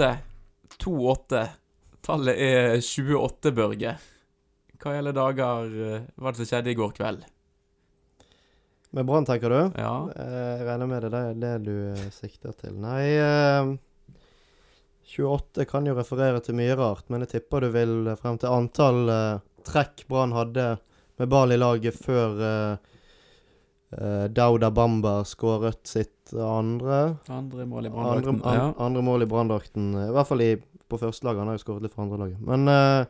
28. 28. Tallet er 28, Børge. Hva gjelder dager Hva var det som skjedde i går kveld? Med Brann, tenker du? Ja. Eh, Jeg regner med det er det du eh, sikter til. Nei eh, 28 kan jo referere til mye rart, men jeg tipper du vil frem til antall eh, trekk Brann hadde med ball i laget før eh, eh, Dauda Bamba skåret sitt andre Andre mål i andre, an, Ja. andre mål i Branndrakten. I hvert fall i, på første laget. Han har jo skåret litt for andre laget. Men uh,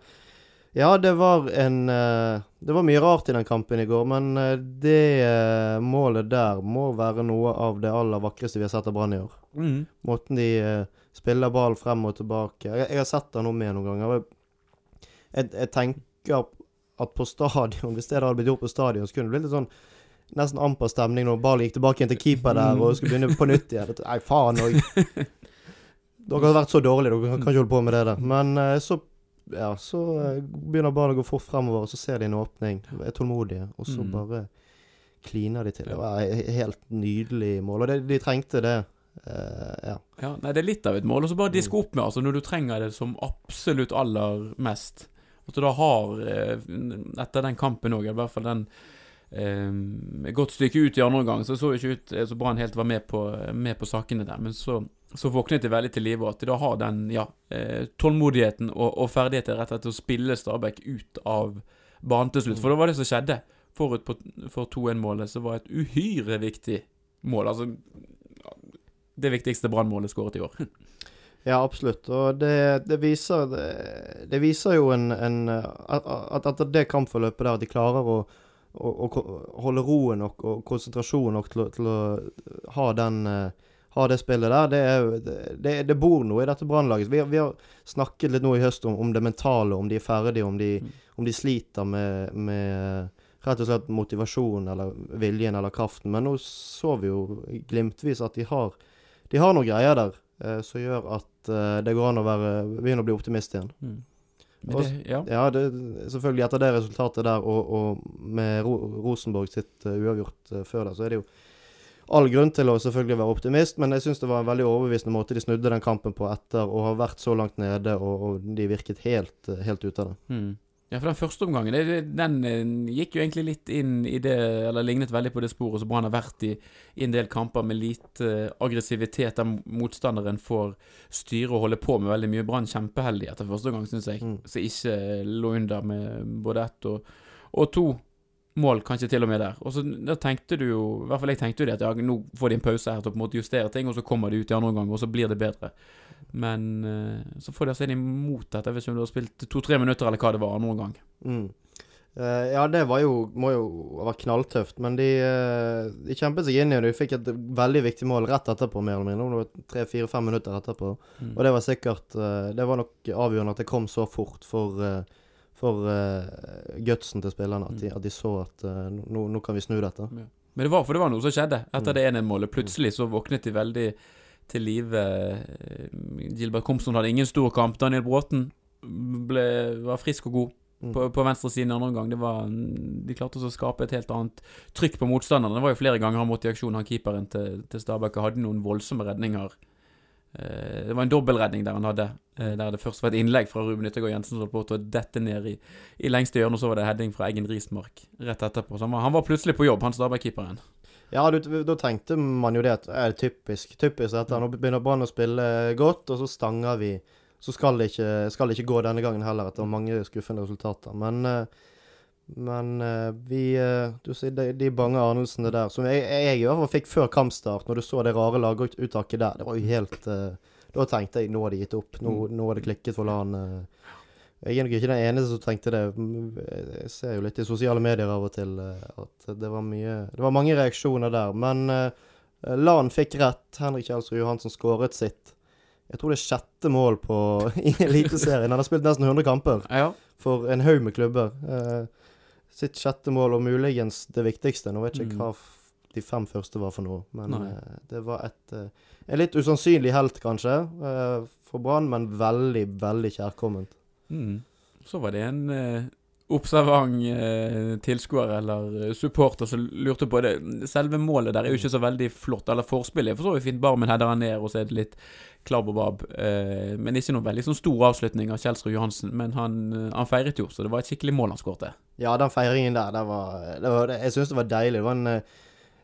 ja, det var en uh, Det var mye rart i den kampen i går, men eh, det eh, målet der må være noe av det aller vakreste vi har sett av Brann i år. Mm. Måten de eh, spiller ball frem og tilbake Jeg, jeg har sett det om med noen ganger. Jeg, jeg tenker at på stadion, hvis det hadde blitt gjort på stadion, så kunne det blitt litt sånn nesten amper stemning når ballen gikk tilbake igjen til keeper der og skulle begynne på nytt igjen. Nei, faen òg. Dere har vært så dårlige, dere kan ikke holde på med det der. Men eh, så ja, så eh, begynner ballen å gå fort fremover, og så ser de en åpning. Er tålmodige, og så Mm. bare kliner de til. Det var et helt nydelig mål, og det, de trengte det. Uh, ja. Ja, nei, det er litt av et mål. Og så bare diske opp med, altså, når du trenger det som absolutt aller mest. At du da har, etter den kampen òg, i hvert fall den et godt stykke ut i andre omgang, så så ikke ut så Brann helt var med på, med på sakene der. Men så, så våknet de veldig til live, og at de da har den ja, eh, tålmodigheten og, og ferdigheten rett etter å spille Stabæk ut av banen til slutt. For det var det som skjedde. Forut på, for 2-1-målet, så var et uhyre viktig mål. Altså det viktigste Brann-målet skåret i år. Ja, absolutt. Og det, det viser det, det viser jo en, en at, at det kampforløpet der, de klarer å, å, å holde roen nok og konsentrasjonen nok til, til å ha den uh, ha det spillet der. Det, er, det, det bor noe i dette Brannlaget. Vi, vi har snakket litt nå i høst om, om det mentale, om de er ferdige, om de, Mm. om de sliter med, med rett og slett motivasjon eller viljen eller kraften. Men nå så vi jo glimtvis at de har, de har noen greier der eh, som gjør at eh, det går an å være, begynne å bli optimist igjen. Mm. Og ja. Ja, det, selvfølgelig etter det resultatet der, og, og med Ro Rosenborg sitt uh, uavgjort uh, før der, så er det jo all grunn til å selvfølgelig være optimist, men jeg syns det var en veldig overbevisende måte de snudde den kampen på etter å ha vært så langt nede, og, og de virket helt, eh, helt ute av det. Mm. Ja, for den første omgangen, den eh, gikk jo egentlig litt inn i det Eller lignet veldig på det sporet som Brann har vært i i en del kamper med lite eh, aggressivitet, der motstanderen får styre og holde på med veldig mye. Brann kjempeheldig etter første omgang, syns jeg. Mm. Så ikke lå under med både ett og, og to mål, kanskje til og med der. Og så da tenkte du jo I hvert fall jeg tenkte jo det at ja, nå får de en pause her til å på en måte justere ting, og så kommer de ut i andre omgang, og så blir det bedre. Men eh, så får de altså inn imot dette. Om du har spilt to-tre minutter, eller hva det var, andre omgang. Mm. Uh, ja, det var jo, må jo ha vært knalltøft, men de, uh, de kjempet seg inn i det. De fikk et veldig viktig mål rett etterpå, mer eller mindre. Tre-fire-fem minutter etterpå. Mm. Og det var sikkert uh, Det var nok avgjørende at det kom så fort for, for uh, gutsen til spillerne. At de, at de så at uh, nå, nå kan vi snu dette. Men det var, for det var noe som skjedde etter Mm. det 1-1-målet. Plutselig så våknet de veldig til live. Eh, Gilbert Komsson hadde ingen stor kamp. Daniel Bråten ble, var frisk og god Mm. på, på venstresiden andre omgang. Det var, de klarte å skape et helt annet trykk på motstanderne. Det var jo flere ganger han måtte i aksjon, han keeperen til, til Stabæk, hadde noen voldsomme redninger. Eh, det var en dobbeltredning der han hadde, eh, der det først var et innlegg fra Ruben Yttergård Jensen som holdt på å dette ned i, i lengste hjørne, og så var det heading fra Eggen Rismark rett etterpå. Så han var, han var plutselig på jobb, han Stabæk-keeperen. Ja, du, da tenkte man jo det at er det typisk typisk dette. Nå begynner Brann å spille godt, og så stanger vi. Så skal det ikke, skal det ikke gå denne gangen heller, etter mange skuffende resultater. Men, eh, men eh, vi eh, Du sier de, de bange anelsene der, som jeg, jeg i hvert fall fikk før kampstart, når du så det rare laguttaket der, det var jo helt eh, Da tenkte jeg nå har de gitt opp. Nå, nå har det klikket for LAN. Jeg er nok ikke den eneste som tenkte det. Jeg ser jo litt i sosiale medier av og til at det var mye Det var mange reaksjoner der. Men LAN fikk rett. Henrik Kjelsrud Johansen skåret sitt. Jeg tror det er sjette mål på, i Eliteserien. Han har spilt nesten 100 kamper Ja, for en haug med klubber. Sitt sjette mål, og muligens det viktigste. Nå vet jeg ikke Mm. hva de fem første var for noe, men eh, det var et uh, En litt usannsynlig helt, kanskje, uh, for Brann, men veldig, veldig kjærkomment. Mm. Så var det en observant eh, tilskuer eller supporter som lurte på det. Selve målet der er jo ikke så veldig flott. Eller forspillet for så vidt fint. Barmen header han ned, og så er det litt klabb og. Eh, men ikke noen veldig sånn stor avslutning av Kjelsrud Johansen. Men han, eh, han feiret jo, så det var et skikkelig mål han skåret. Ja, den feiringen der, det var, det var Jeg syns det var deilig. Det var en eh,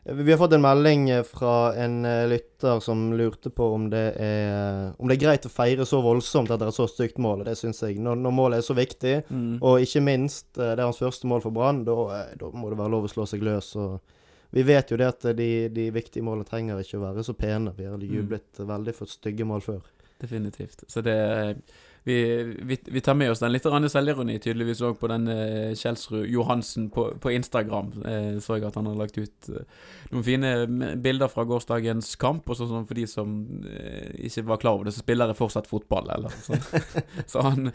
vi har fått en melding fra en uh, lytter som lurte på om det, er, om det er greit å feire så voldsomt etter et så stygt mål. Det syns jeg. Når, når, målet er så viktig, mm. og ikke minst det er hans første mål for Brann, da, må det være lov å slå seg løs. og vi vet jo det at de, de viktige målene trenger ikke å være så pene. Vi har jublet mm. veldig for stygge mål før. Definitivt. Så det vi, vi, vi, tar med oss den litt selvironi tydeligvis òg på den eh, Kjelsrud Johansen på, på Instagram. Eh, så jeg at han har lagt ut eh, noen fine bilder fra gårsdagens kamp. Og sånn for de som eh, ikke var klar over det, så spiller jeg fortsatt fotball, eller sånn. så han,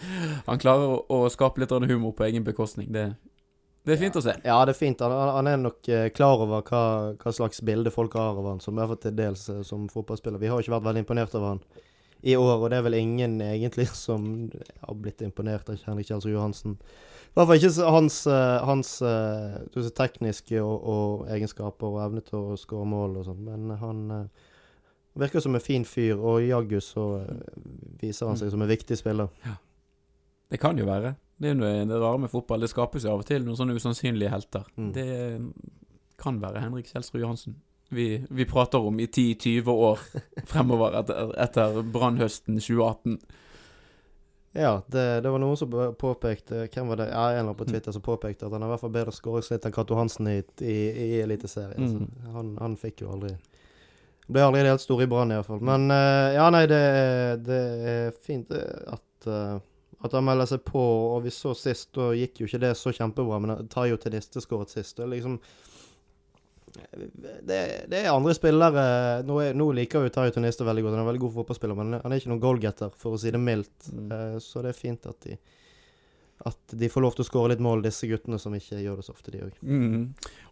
han klarer å, å, skape litt humor på egen bekostning. Det, det er fint ja. å se. Ja, det er fint. Han, han er nok eh, klar over hva, hva, slags bilde folk har av han, som i hvert fall til dels eh, som fotballspiller. Vi har ikke vært veldig imponert over han i år, og det er vel ingen egentlig som har blitt imponert av Henrik Kjelsrud Johansen. I hvert fall ikke hans, eh, hans tekniske og, og, egenskaper og evne til å skåre mål og sånn, men han virker som en fin fyr, og jaggu så viser han seg som en viktig spiller. Ja. Det kan jo være. Det er jo det rare med fotball. Det skapes jo av og til noen sånne usannsynlige helter. Mm. Det kan være Henrik Kjelsrud Johansen vi, vi prater om i 10-20 år fremover etter, etter brannhøsten 2018. Ja, det, det, var noen som påpekte Hvem var det? Ja, en eller annen på Twitter som påpekte at han har i hvert fall bedre skåringssnitt enn Cato Hansen i, i, i Eliteserien. Mm. Han, han, fikk jo aldri Ble aldri helt stor i Brann, iallfall. Men uh, ja, nei, det, det, er fint eh, at, uh, at han melder seg på. Og vi så sist, da gikk jo ikke det så kjempebra, men Tayo Teniste skåret sist. Det er liksom det, det, er andre spillere Nå, er, nå liker jo Tayo Tunister veldig godt. Han er en veldig god fotballspiller, men han er ikke noen goalgetter, for å si det mildt. Mm. Uh, så det er fint at de at de får lov til å skåre litt mål, disse guttene som ikke gjør det så ofte, de òg. Mm.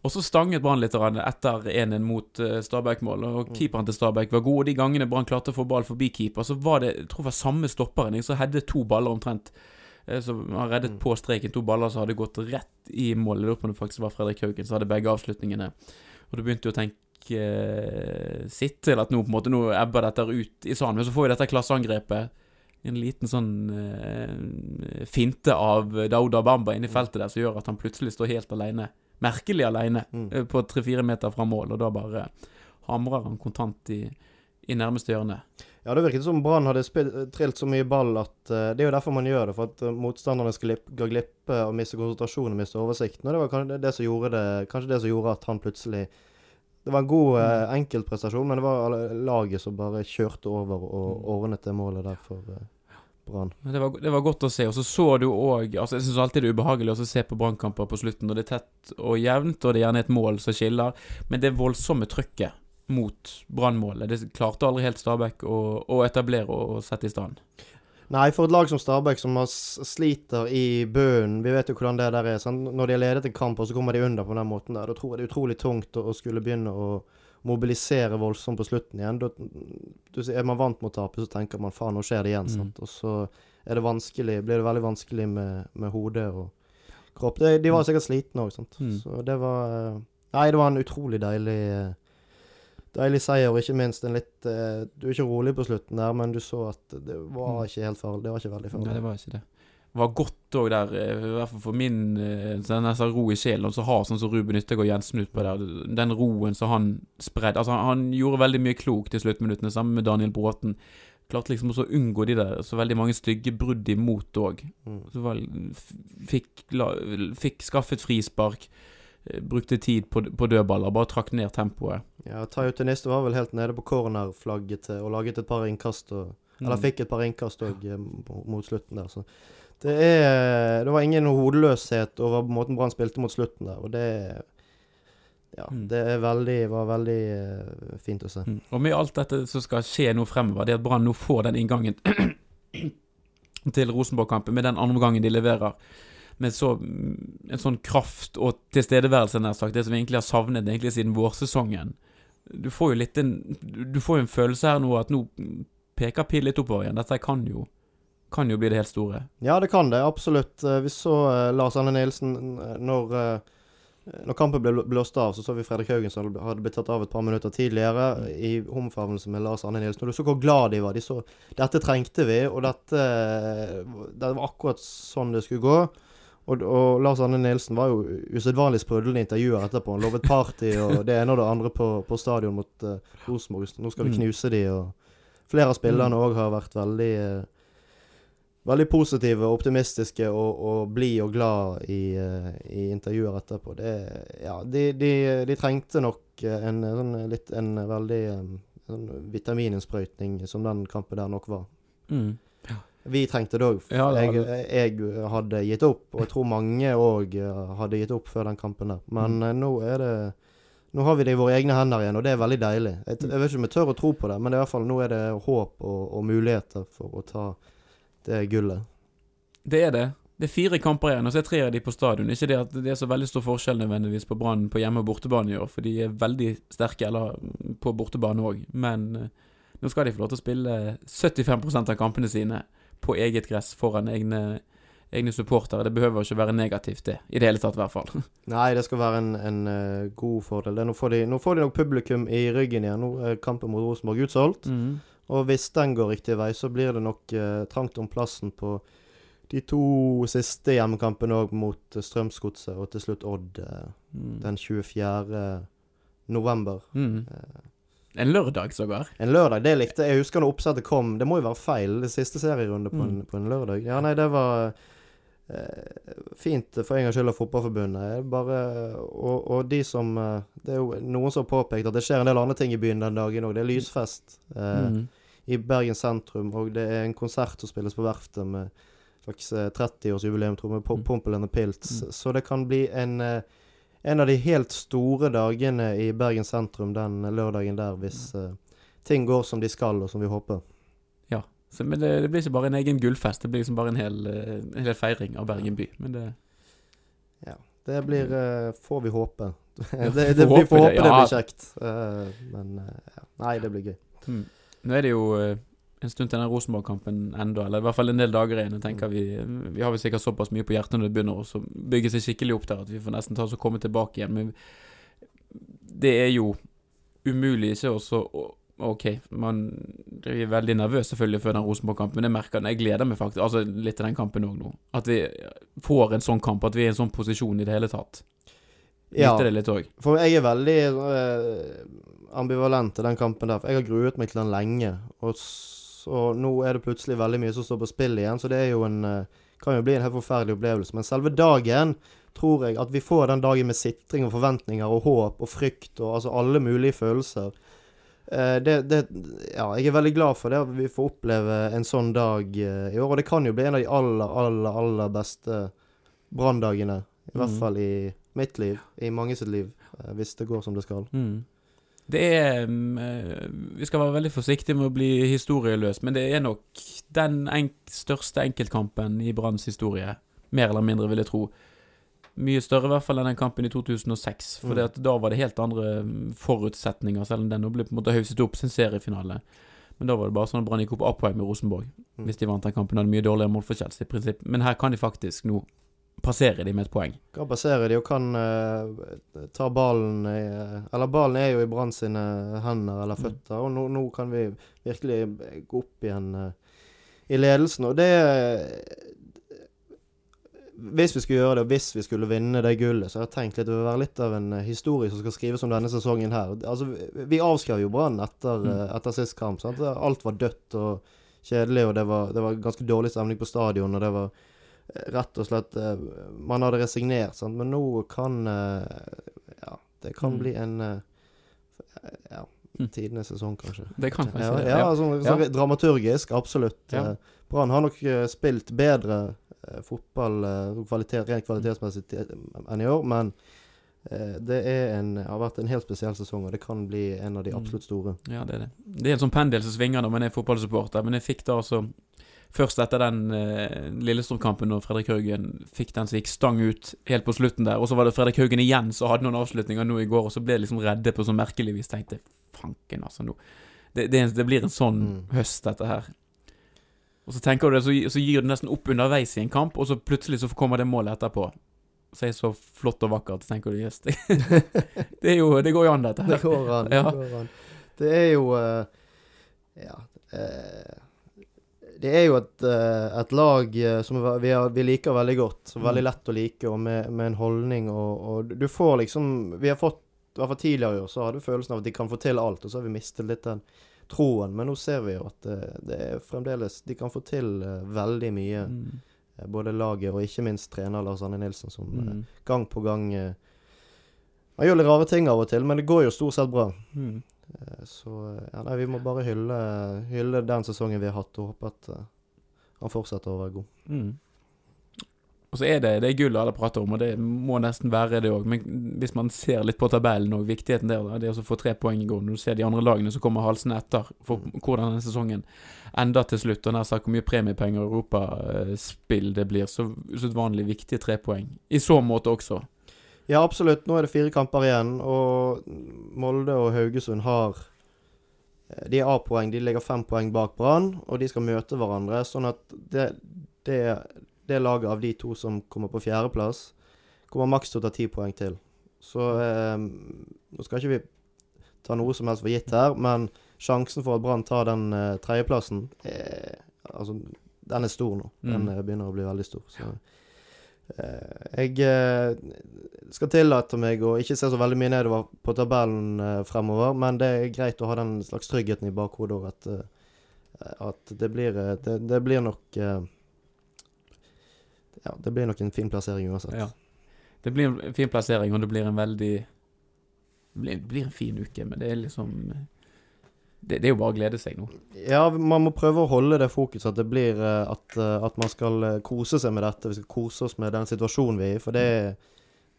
Og så stanget Brann litt etter 1-1 mot uh, Stabæk-mål. Og mm. keeperen til Stabæk var god. Og de gangene Brann klarte å få ball forbi keeper, så var det jeg tror det var samme stopperen som hadde to baller omtrent. Så som har reddet mm. på streken. To baller som hadde gått rett i mål. Jeg lurer på om det faktisk var Fredrik Haugen som hadde begge avslutningene. Og du begynte jo å tenke eh, sitt til at nå på en måte nå ebber dette ut i sanden. Men så får vi dette klasseangrepet. En liten sånn eh, finte av Dauda Bamba inni feltet der som gjør at han plutselig står helt alene. Merkelig alene mm. Eh, på tre-fire meter fra mål, og da bare hamrer han kontant i, i nærmeste hjørne. Ja, det virket som Brann hadde trilt så mye ball at uh, Det er jo derfor man gjør det, for at motstanderne skal gå glippe og miste konsentrasjonen og miste oversikten. Og det var kanskje det som gjorde det Kanskje det som gjorde at han plutselig Det var en god uh, mm. enkeltprestasjon, men det var laget som bare kjørte over og mm. ordnet det målet der for uh, Brann. Det, det, var godt å se. Og så så du òg altså Jeg syns alltid det er ubehagelig å se på brannkamper på slutten når det er tett og jevnt, og det er gjerne et mål som skiller, men det voldsomme trykket mot Brannmålet. Det klarte aldri helt Stabæk å, å, etablere og sette i stand. Nei, for et lag som Stabæk, som sliter i bunnen Vi vet jo hvordan det der er. Sant? Når de har ledet en kamp, og så kommer de under på den måten der, da tror jeg det er utrolig tungt å, skulle begynne å mobilisere voldsomt på slutten igjen. Da, du, er man vant med å tape, så tenker man faen, nå skjer det igjen. Mm. Og så er det vanskelig, blir det veldig vanskelig med, med hodet og kropp. De, de var sikkert slitne òg, mm. Så det var Nei, det var en utrolig deilig deilig seier, og ikke minst en litt uh, Du er ikke rolig på slutten der, men du så at det var mm. ikke helt farlig. Det var ikke veldig farlig. Nei, det var ikke det. Det var godt òg der, eh, i hvert fall for min uh, nesten ro i sjelen, så har sånn som Ruben Yttergård Jensen utpå der. Den roen som han spredde Altså, han, han gjorde veldig mye klokt i sluttminuttene, sammen med Daniel Bråten. Klarte liksom også å unngå de der så veldig mange stygge brudd imot òg. Mm. Fikk, fikk skaffet frispark. Eh, brukte tid på, på dødballer, bare trakk ned tempoet. Ja, Tayo Teniste var vel helt nede på cornerflagget og laget et par innkast. Og, mm. Eller fikk et par innkast òg ja. Eh, mot slutten der. Så det er Det var ingen hodeløshet over måten Brann spilte mot slutten der, og det ja, mm. det veldig, var veldig uh, fint å se. Mm. Og med alt dette som skal skje nå fremover, det at Brann nå får den inngangen til Rosenborg-kampen med den andre omgangen de leverer med så, en sånn kraft og tilstedeværelse, nær sagt, det som vi egentlig har savnet egentlig siden vårsesongen. Du får jo litt en Du får jo en følelse her nå at nå peker pil litt oppover igjen. Dette kan jo kan jo bli det helt store. Ja, det kan det. Absolutt. Eh, Vi så eh, Lars Anne Nilsen eh, når når kampen ble blåst av, så så vi Fredrik Haugen som hadde blitt tatt av et par minutter tidligere Mm. i omfavnelse med Lars Arne Nilsen. Og du så hvor glad de var. De så Dette trengte vi, og dette Det var akkurat sånn det skulle gå. Og, og Lars Anne Nilsen var jo usedvanlig sprudlende i intervjuer etterpå. Han lovet party og det ene og det andre på, på stadion mot uh, Rosenborg. Nå skal vi Mm. knuse de, og flere av spillerne òg har vært veldig uh, Veldig positive optimistiske og, og blide og glad i, uh, i intervjuer etterpå. Det, ja, de, de, de trengte nok en, sånn, litt, en veldig eh, sånn vitamininnsprøytning som den kampen der nok var. Mm. Vi trengte det òg. Ja, jeg, jeg hadde gitt opp, og jeg tror mange òg hadde gitt opp før den kampen der. Men Mm. eh, nå er det Nå har vi det i våre egne hender igjen, og det er veldig deilig. Jeg, jeg vet ikke om jeg tør å tro på det, men det er i hvert fall, nå er det håp og, og muligheter for å ta det gullet. Det er det. Det er fire kamper igjen, og så er tre av de på stadion. Ikke det at det er så veldig stor forskjell nødvendigvis på Brann på hjemme- og bortebane i år, for de er veldig sterke, eller på bortebane òg. Men eh, nå skal de få lov til å spille 75% av kampene sine på eget gress foran egne, egne supportere. Det behøver ikke være negativt, det. I det hele tatt, i hvert fall. Nei, det skal være en, en uh, god fordel. Det, nå, får de, nå får de nok publikum i ryggen igjen. Nå er kampen mot Rosenborg utsolgt. Mm. Og hvis den går riktig vei, så blir det nok uh, trangt om plassen på de to siste hjemmekampene òg, mot eh, Strømsgodset og til slutt Odd Mm. den 24. november. Mm. Eh, En lørdag, sågar. en lørdag, det likte jeg. Jeg husker når oppsettet kom. Det må jo være feil, det siste serierunde på, en, Mm. på en lørdag. Ja, nei, det var eh, fint for en gangs skyld av Fotballforbundet. Bare, og, og de som eh, Det er jo noen som har påpekt at det skjer en del andre ting i byen den dagen òg. Det er lysfest. Eh, Mm. i Bergen sentrum, og det er en konsert som spilles på Verftet med slags eh, 30-årsjubileum, tror jeg, med mm. Pompel and the Pilts. Mm. Så det kan bli en eh, en av de helt store dagene i Bergen sentrum den lørdagen der, hvis eh, ting går som de skal, og som vi håper. Så, men det, det blir ikke bare en egen gullfest, det blir liksom bare en hel, eh, en hel feiring av Bergen by. Men det Det blir uh, Får vi håpe. Ja, det, vi det, får håpe det, det, det, blir kjekt. Uh, men. Nei, det blir gøy. mm. Nå er det jo en stund til den Rosenborg-kampen enda, eller i hvert fall en del dager igjen. Jeg tenker Mm. Vi vi har vel sikkert såpass mye på hjertet når det begynner å bygge seg skikkelig opp der, at vi får nesten ta oss og komme tilbake igjen. Men det er jo umulig ikke også å OK, man er veldig nervøs selvfølgelig før den Rosenborg-kampen, men jeg merker den. Jeg gleder meg faktisk altså litt til den kampen òg nå. At vi får en sånn kamp, at vi er i en sånn posisjon i det hele tatt. Ja, det litt òg. for jeg er veldig eh, ambivalent til den kampen der. For jeg har gruet meg til den lenge. Og så nå er det plutselig veldig mye som står på spill igjen, så det jo en eh, kan jo bli en helt forferdelig opplevelse. Men selve dagen tror jeg at vi får den dagen med sitring og forventninger og håp og frykt og altså alle mulige følelser. Eh, det, det, ja, jeg er veldig glad for det at vi får oppleve en sånn dag eh, i år. Og det kan jo bli en av de aller, aller, aller beste branndagene. I hvert Mhm. fall i mitt liv, i mange sitt liv, hvis det går som det skal. Mm. Det er mm, eh, Vi skal være veldig forsiktige med å bli historieløs, men det er nok den enk største enkeltkampen i Branns historie. Mer eller mindre, vil jeg tro. Mye større i hvert fall enn den kampen i 2006. For Mm. da var det helt andre mm, forutsetninger, selv om den nå ble på en måte hauset opp sin seriefinale. Men da var det bare sånn at Brann gikk opp Upway med Rosenborg. Mm. Hvis de vant den kampen, hadde mye dårligere målforskjell i prinsipp. Men her kan de faktisk nå passere de med et poeng. Kan passerer de og kan eh, ta ballen i Eller ballen er jo i Brann sine hender eller Mm. føtter, og nå, nå kan vi virkelig gå opp igjen eh, i ledelsen. Og det Hvis vi skulle gjøre det, og hvis vi skulle vinne det gullet, så har jeg tenkt litt det vil være litt av en eh, historie som skal skrives om denne sesongen her. Altså, vi- avskrev jo Brann etter, Mm. eh, etter sist kamp. Sant? Alt var dødt og kjedelig, og det var, det var ganske dårlig stemning på stadion, og det var rett og slett eh, Man hadde resignert, sant? men nå kan eh, Ja, det kan Mm. bli en eh, Ja, Mm. tidenes sesong, kanskje. Det kan kanskje Ja, det. ja, Ja. altså, Ja. dramaturgisk, absolutt. Ja. Brann har nok spilt bedre fotball kvalitet, rent kvalitetsmessig enn i år, men det en, har vært en helt spesiell sesong, og det kan bli en av de Mm. absolutt store. Ja, det er det. Det er en sånn pendel som svinger når man er fotballsupporter, men jeg fikk da altså Først etter den eh, Lillestrøm-kampen når Fredrik Haugen fikk den som gikk stang ut helt på slutten der, og så var det Fredrik Haugen igjen som hadde noen avslutninger nå i går, og så ble jeg liksom redde på sånn merkelig vis. Tenkte fanken, altså, nå det, det, det blir en sånn Mm. høst, dette her. Og så tenker du det, så, så gir du nesten opp underveis i en kamp, og så plutselig så kommer det målet etterpå. Så er det så flott og vakkert, så tenker du jøss, det, det er jo Det går jo an, dette her. Det går an. Ja. Det går an. Det er jo uh, Ja. eh, det er jo et, eh, et lag eh, som vi, vi liker veldig godt. Veldig Mm. lett å like, og med, med en holdning og, og Du får liksom Vi har fått I hvert fall tidligere i år så hadde vi følelsen av at de kan få til alt, og så har vi mistet litt den troen. Men nå ser vi jo at det, det er fremdeles De kan få til eh, veldig mye. Mm. eh, Både laget og ikke minst trener Lars Arne Nilsen, som eh, Mm. gang på gang eh, Han gjør litt rare ting av og til, men det går jo stort sett bra. Mm. Eh, Så eh, ja, nei, vi må bare hylle, hylle den sesongen vi har hatt, og håpe at eh, han fortsetter å være god. Mm. Og så er det, det er gull alle prater om, og det må nesten være det òg. Men hvis man ser litt på tabellen og viktigheten der, Det det å få tre poeng i går Når du ser de andre lagene som kommer halsende etter for hvordan denne sesongen ender til slutt, og nær sagt hvor mye premiepenger og europaspill det blir, så usedvanlig viktige tre poeng. I så måte også. Ja, absolutt. Nå er det fire kamper igjen, og Molde og Haugesund har eh, De er A-poeng. De ligger fem poeng bak Brann, og de skal møte hverandre. Sånn at det, det, det laget av de to som kommer på fjerdeplass, kommer maks til å ta ti poeng til. Så eh, nå skal ikke vi ta noe som helst for gitt her, men sjansen for at Brann tar den eh, tredjeplassen, eh, altså, den er stor nå. Den Mm. begynner å bli veldig stor. Så jeg eh, skal tillate meg å ikke se så veldig mye nedover på tabellen eh, fremover, men det er greit å ha den slags tryggheten i bakhodet òg, at, eh, at det blir eh, det, det blir nok eh, Ja, det blir nok en fin plassering uansett. Ja. Det blir en fin plassering, og det blir en veldig Det blir, blir en fin uke, men det er liksom det, det er jo bare å glede seg nå. Ja, man må prøve å holde det fokuset at det blir eh, at, eh, at man skal eh, kose seg med dette. Vi skal kose oss med den situasjonen vi er i, for det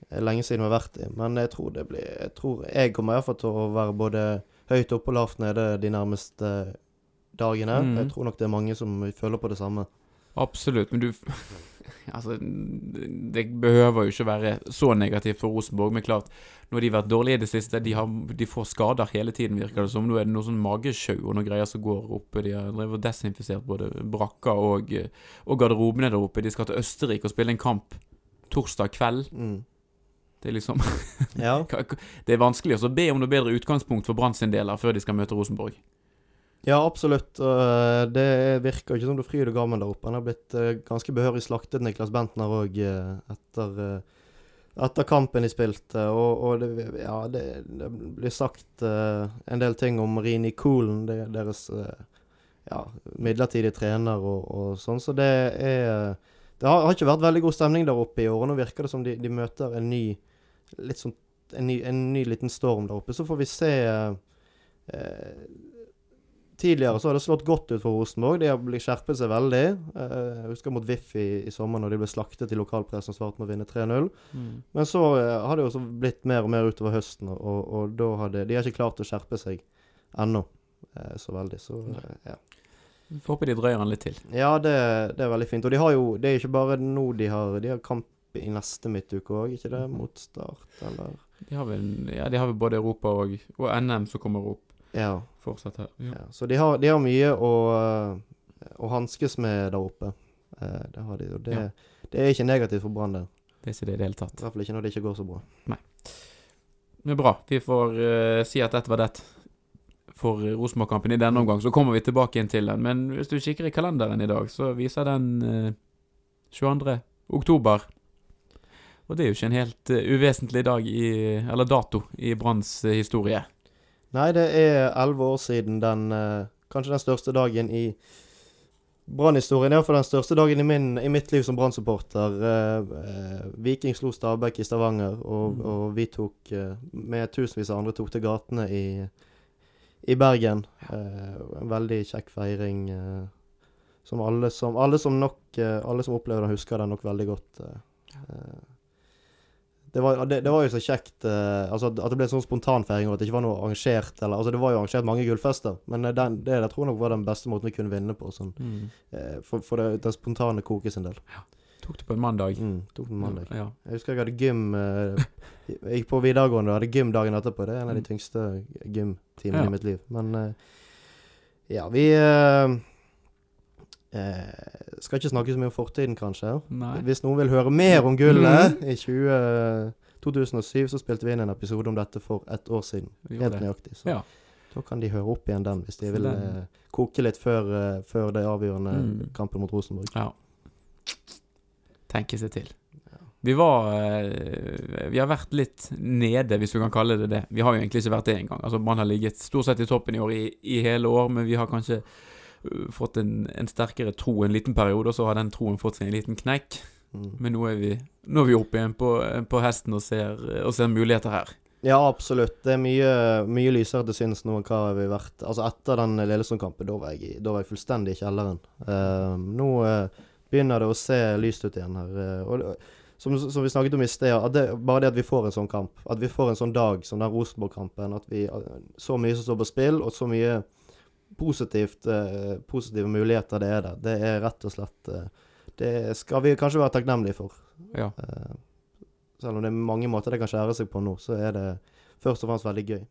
er lenge siden vi har vært i. Men jeg tror det blir Jeg tror jeg kommer iallfall til å være både høyt oppe og lavt nede de nærmeste dagene. Mm. Jeg tror nok det er mange som føler på det samme. Absolutt, men du Altså, det behøver jo ikke være så negativt for Rosenborg, men klart, nå har de vært dårlige i det siste. De, har, de får skader hele tiden, virker det som. Nå er det noe sånn magesjau og noen greier som går oppe. De har drevet desinfisert både brakka og, og garderobene der oppe. De skal til Østerrike og spille en kamp torsdag kveld. Mm. Det er liksom Ja. Det er vanskelig å be om noe bedre utgangspunkt for Brann sin del før de skal møte Rosenborg. Ja, absolutt. eh, det virker ikke som er fryd og gammen der oppe. Han har blitt eh, ganske behørig slaktet, Niklas Bentner òg, etter eh, etter kampen de spilte, og, og det, ja, det, det blir sagt en del ting om Rini Kolen, deres ja, midlertidige trener og, og sånn, så det er Det har, har ikke vært veldig god stemning der oppe i år, og nå virker det som de, de møter en ny litt sånn en ny, en ny liten storm der oppe. Så får vi se eh, Tidligere så har det slått godt ut for Rosenborg. De har blitt skjerpet seg veldig. Eh, jeg husker mot VIF i, i sommer, når de ble slaktet i lokalpressen og svarte med å vinne 3-0. Men så eh, har det jo blitt mer og mer utover høsten, og, og da har det, de har ikke klart å skjerpe seg ennå eh, så veldig. Så ja. Vi får håpe de drøyer den litt til. Ja, det, det er veldig fint. Og de har jo Det er ikke bare nå de har De har kamp i neste midtuke òg, ikke det? Mot Start, eller? De har vel, ja, de har vel både Europa og, og NM som kommer opp Ja. fortsatt her. Ja. ja. Så de har, de har mye å, eh, å hanskes med der oppe. Eh, det har de. jo. det, det er ikke negativt for Brann, det. Det er ikke det i det hele tatt. I hvert fall ikke når det ikke går så bra. Men bra. Vi får uh, si at dette var det for Rosenborg-kampen i denne omgang. Så kommer vi tilbake inn til den. Men hvis du kikker i kalenderen i dag, så viser den uh, 22. oktober. Og det er jo ikke en helt uh, uvesentlig dag i Eller dato i Branns eh, historie. Nei, det er elleve år siden den eh, Kanskje den største dagen i Brann-historien. Iallfall den største dagen i, min, i mitt liv som Brann-supporter. Eh, eh, Viking slo Stabæk i Stavanger, og, Mm. og vi tok med tusenvis av andre tok til gatene i, i Bergen. En veldig kjekk feiring. Som alle som, alle som nok Alle som opplever den, husker den nok veldig godt. Eh, det var, det, det var jo så kjekt uh, altså at, det ble sånn spontanfeiring, og at det ikke var noe arrangert. Eller, altså Det var jo arrangert mange gullfester, men eh, den, det jeg tror nok var den beste måten vi kunne vinne på. Sånn, eh, for for det, den spontane koke sin del. Tok det på en mandag. Mm, tok en mandag. Ja. Jeg husker jeg hadde gym uh, Jeg gikk på videregående og hadde gym dagen etterpå. Det er en av de Mm. tyngste gymtimene Ja. i mitt liv. Men ja, vi eh, eh, Skal ikke snakke så mye om fortiden, kanskje. Nei. Hvis noen vil høre mer om gullet I 20, 2007 så spilte vi inn en episode om dette for et år siden. Helt nøyaktig. Så Ja. da kan de høre opp igjen den, hvis de vil eh, koke litt før, uh, før det avgjørende Mm. kampen mot Rosenborg. Ja. Tenke seg til. Vi var eh, Vi har vært litt nede, hvis du kan kalle det det. Vi har jo egentlig ikke vært det engang. Altså, man har ligget stort sett i toppen i år i, i hele år, men vi har kanskje fått en, en sterkere tro en liten periode, og så har den troen fått seg en liten knekk. Mm. Men nå er vi, nå er vi oppe igjen på, på hesten og ser, og ser muligheter her. Ja, absolutt. Det er mye, mye lysere til syns nå enn hva vi har vært. Altså Etter den Lillesund-kampen, da, var jeg da var jeg fullstendig i kjelleren. Uh, nå uh, begynner det å se lyst ut igjen her. Uh, og som, som vi snakket om i sted, det, bare det at vi får en sånn kamp, at vi får en sånn dag som den Rosenborg-kampen, at vi eh, Så mye som står på spill, og så mye positivt, eh, positive muligheter det er der, det er rett og slett eh, Det skal vi kanskje være takknemlige for. Ja. Eh, selv om det er mange måter det kan skjære seg på nå, så er det først og fremst veldig gøy.